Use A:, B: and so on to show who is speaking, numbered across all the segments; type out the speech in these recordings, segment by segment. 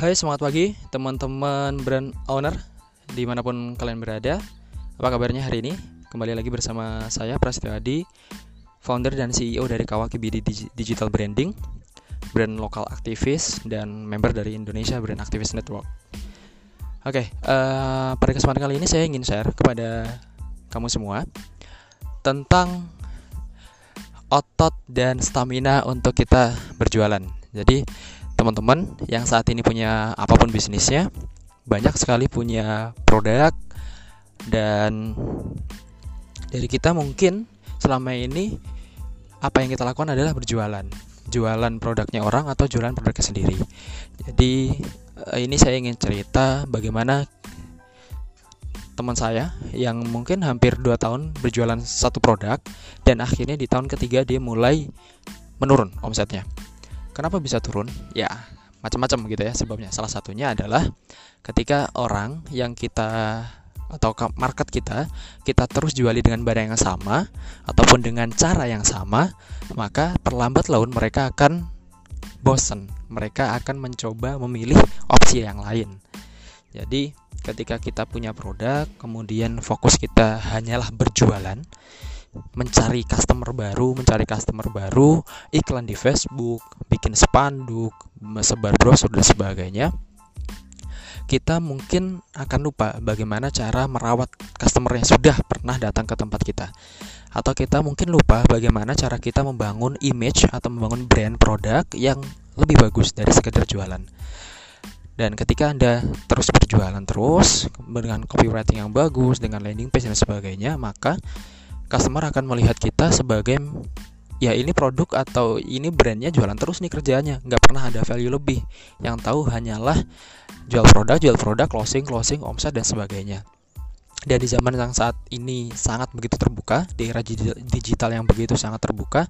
A: Hai semangat pagi teman-teman brand owner di mana pun kalian berada. Apa kabarnya hari ini? Kembali lagi bersama saya Prasetyo Adi Founder dan CEO dari Kawaki BD Digital Branding Brand lokal aktivis dan member dari Indonesia Brand Activist Network. Oke, uh, pada kesempatan kali ini saya ingin share kepada kamu semua Tentang otot dan stamina untuk kita berjualan. Jadi teman-teman yang saat ini punya apa pun bisnisnya banyak sekali punya produk dan dari kita mungkin selama ini apa yang kita lakukan adalah berjualan. Jualan produknya orang atau jualan produknya sendiri. Jadi eh, ini saya ingin cerita bagaimana teman saya yang mungkin hampir 2 tahun berjualan satu produk dan akhirnya di tahun ketiga dia mulai menurun omsetnya Kenapa bisa turun? Ya, macam-macam gitu ya sebabnya. Salah satunya adalah ketika orang yang kita atau market kita kita terus juali dengan barang yang sama ataupun dengan cara yang sama, maka perlambat laun mereka akan bosen. Mereka akan mencoba memilih opsi yang lain. Jadi, ketika kita punya produk, kemudian fokus kita hanyalah berjualan, mencari customer baru, mencari customer baru, iklan di Facebook, bikin spanduk, sebar brosur dan sebagainya. Kita mungkin akan lupa bagaimana cara merawat customer yang sudah pernah datang ke tempat kita. Atau kita mungkin lupa bagaimana cara kita membangun image atau membangun brand produk yang lebih bagus dari sekedar jualan. Dan ketika Anda terus berjualan terus dengan copywriting yang bagus, dengan landing page dan sebagainya, maka customer akan melihat kita sebagai ya ini produk atau ini brandnya jualan terus nih kerjanya nggak pernah ada value lebih. Yang tahu hanyalah jual produk jual produk closing closing omset dan sebagainya. Dan di zaman yang saat ini sangat begitu terbuka di era digital yang begitu sangat terbuka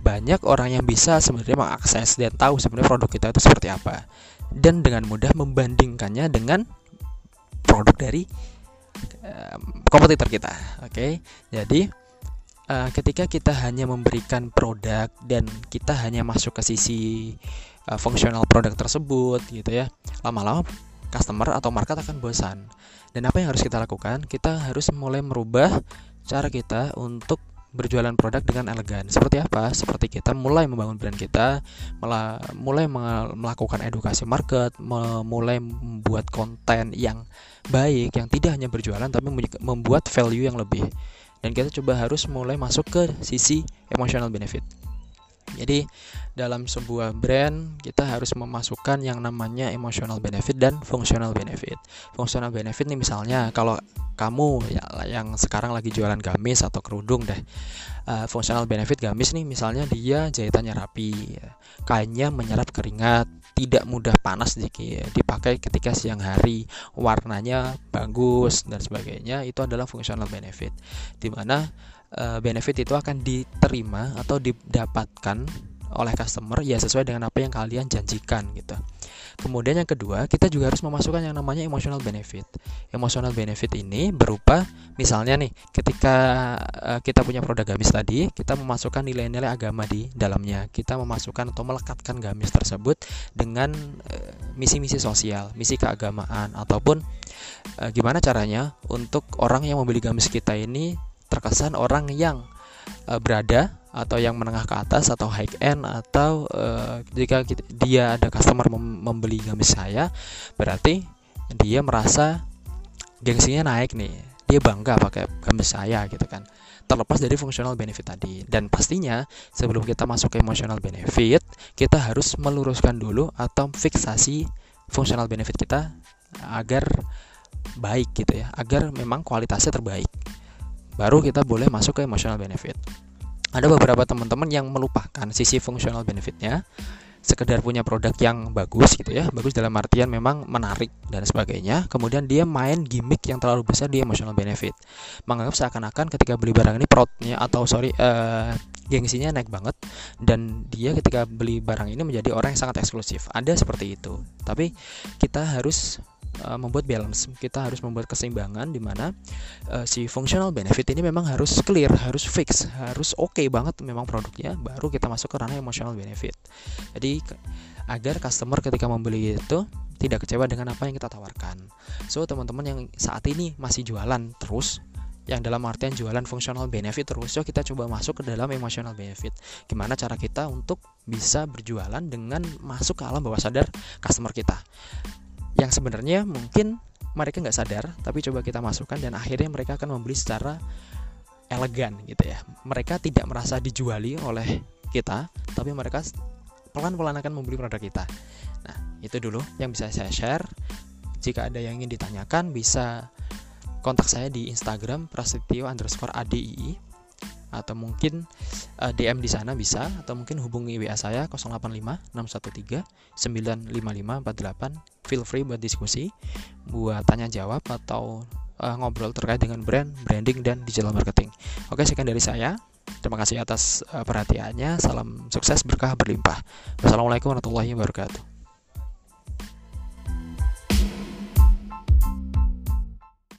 A: banyak orang yang bisa sebenarnya mengakses dan tahu sebenarnya produk kita itu seperti apa. Dan dengan mudah membandingkannya dengan produk dari kompetitor kita oke? Okay? jadi uh, ketika kita hanya memberikan produk dan kita hanya masuk ke sisi uh, fungsional produk tersebut gitu ya lama-lama customer atau market akan bosan dan apa yang harus kita lakukan kita harus mulai merubah cara kita untuk berjualan produk dengan elegan. Seperti apa? Seperti kita mulai membangun brand kita, mulai melakukan edukasi market, mulai membuat konten yang baik, yang tidak hanya berjualan tapi membuat value yang lebih dan kita coba harus mulai masuk ke sisi emotional benefit. Jadi dalam sebuah brand kita harus memasukkan yang namanya emotional benefit dan functional benefit. Functional benefit nih misalnya kalau kamu ya, yang sekarang lagi jualan gamis atau kerudung deh. Uh, functional benefit gamis nih misalnya dia jahitannya rapi, kainnya menyerap keringat, tidak mudah panas dipakai ketika siang hari warnanya bagus dan sebagainya itu adalah fungsional benefit di mana uh, benefit itu akan diterima atau didapatkan oleh customer ya sesuai dengan apa yang kalian janjikan gitu. Kemudian yang kedua, kita juga harus memasukkan yang namanya emotional benefit. Emotional benefit ini berupa misalnya nih, ketika uh, kita punya produk gamis tadi, kita memasukkan nilai-nilai agama di dalamnya. Kita memasukkan atau melekatkan gamis tersebut dengan misi misi-misi sosial, misi keagamaan ataupun uh, gimana caranya untuk orang yang membeli gamis kita ini terkesan orang yang uh, berada atau yang menengah ke atas atau high end atau uh, jika kita, dia ada customer mem membeli gamis saya berarti dia merasa gengsinya naik nih. Dia bangga pakai gamis saya gitu kan. Terlepas dari fungsional benefit tadi. Dan pastinya sebelum kita masuk ke emotional benefit kita harus meluruskan dulu atau fiksasi fungsional benefit kita agar baik gitu ya. Agar memang kualitasnya terbaik baru kita boleh masuk ke emotional benefit. Ada beberapa teman-teman yang melupakan sisi fungsional benefitnya sekedar punya produk yang bagus gitu ya bagus dalam artian memang menarik dan sebagainya kemudian dia main gimmick yang terlalu besar di emotional benefit. Menganggap seakan-akan ketika beli barang ini protnya atau sorry uh, gengsinya naik banget dan dia ketika beli barang ini menjadi orang yang sangat eksklusif. Ada seperti itu. Tapi kita harus uh, membuat balance. Kita harus membuat keseimbangan di mana uh, si functional benefit ini memang harus clear harus fix harus oke okay banget memang produknya baru kita masuk ke ranah emotional benefit. Jadi agar customer ketika membeli itu tidak kecewa dengan apa yang kita tawarkan. So teman-teman yang saat ini masih jualan terus yang dalam artian jualan fungsional benefit terus so kita coba masuk ke dalam emotional benefit. Gimana cara kita untuk bisa berjualan dengan masuk ke alam bawah sadar customer kita yang sebenarnya mungkin mereka nggak sadar tapi coba kita masukkan dan akhirnya mereka akan membeli secara elegan gitu ya. Mereka tidak merasa dijuali oleh kita tapi mereka pelan-pelan akan membeli produk kita. Nah itu dulu yang bisa saya share. Jika ada yang ingin ditanyakan bisa kontak saya di Instagram prasetyo underscore adii atau mungkin uh, eh, DM di sana bisa atau mungkin hubungi WA saya 085 613 955 48 feel free buat diskusi buat tanya jawab atau uh, ngobrol terkait dengan brand, branding dan digital marketing. Oke, sekian dari saya. Terima kasih atas uh, perhatiannya. Salam sukses berkah berlimpah. Wassalamualaikum warahmatullahi wabarakatuh.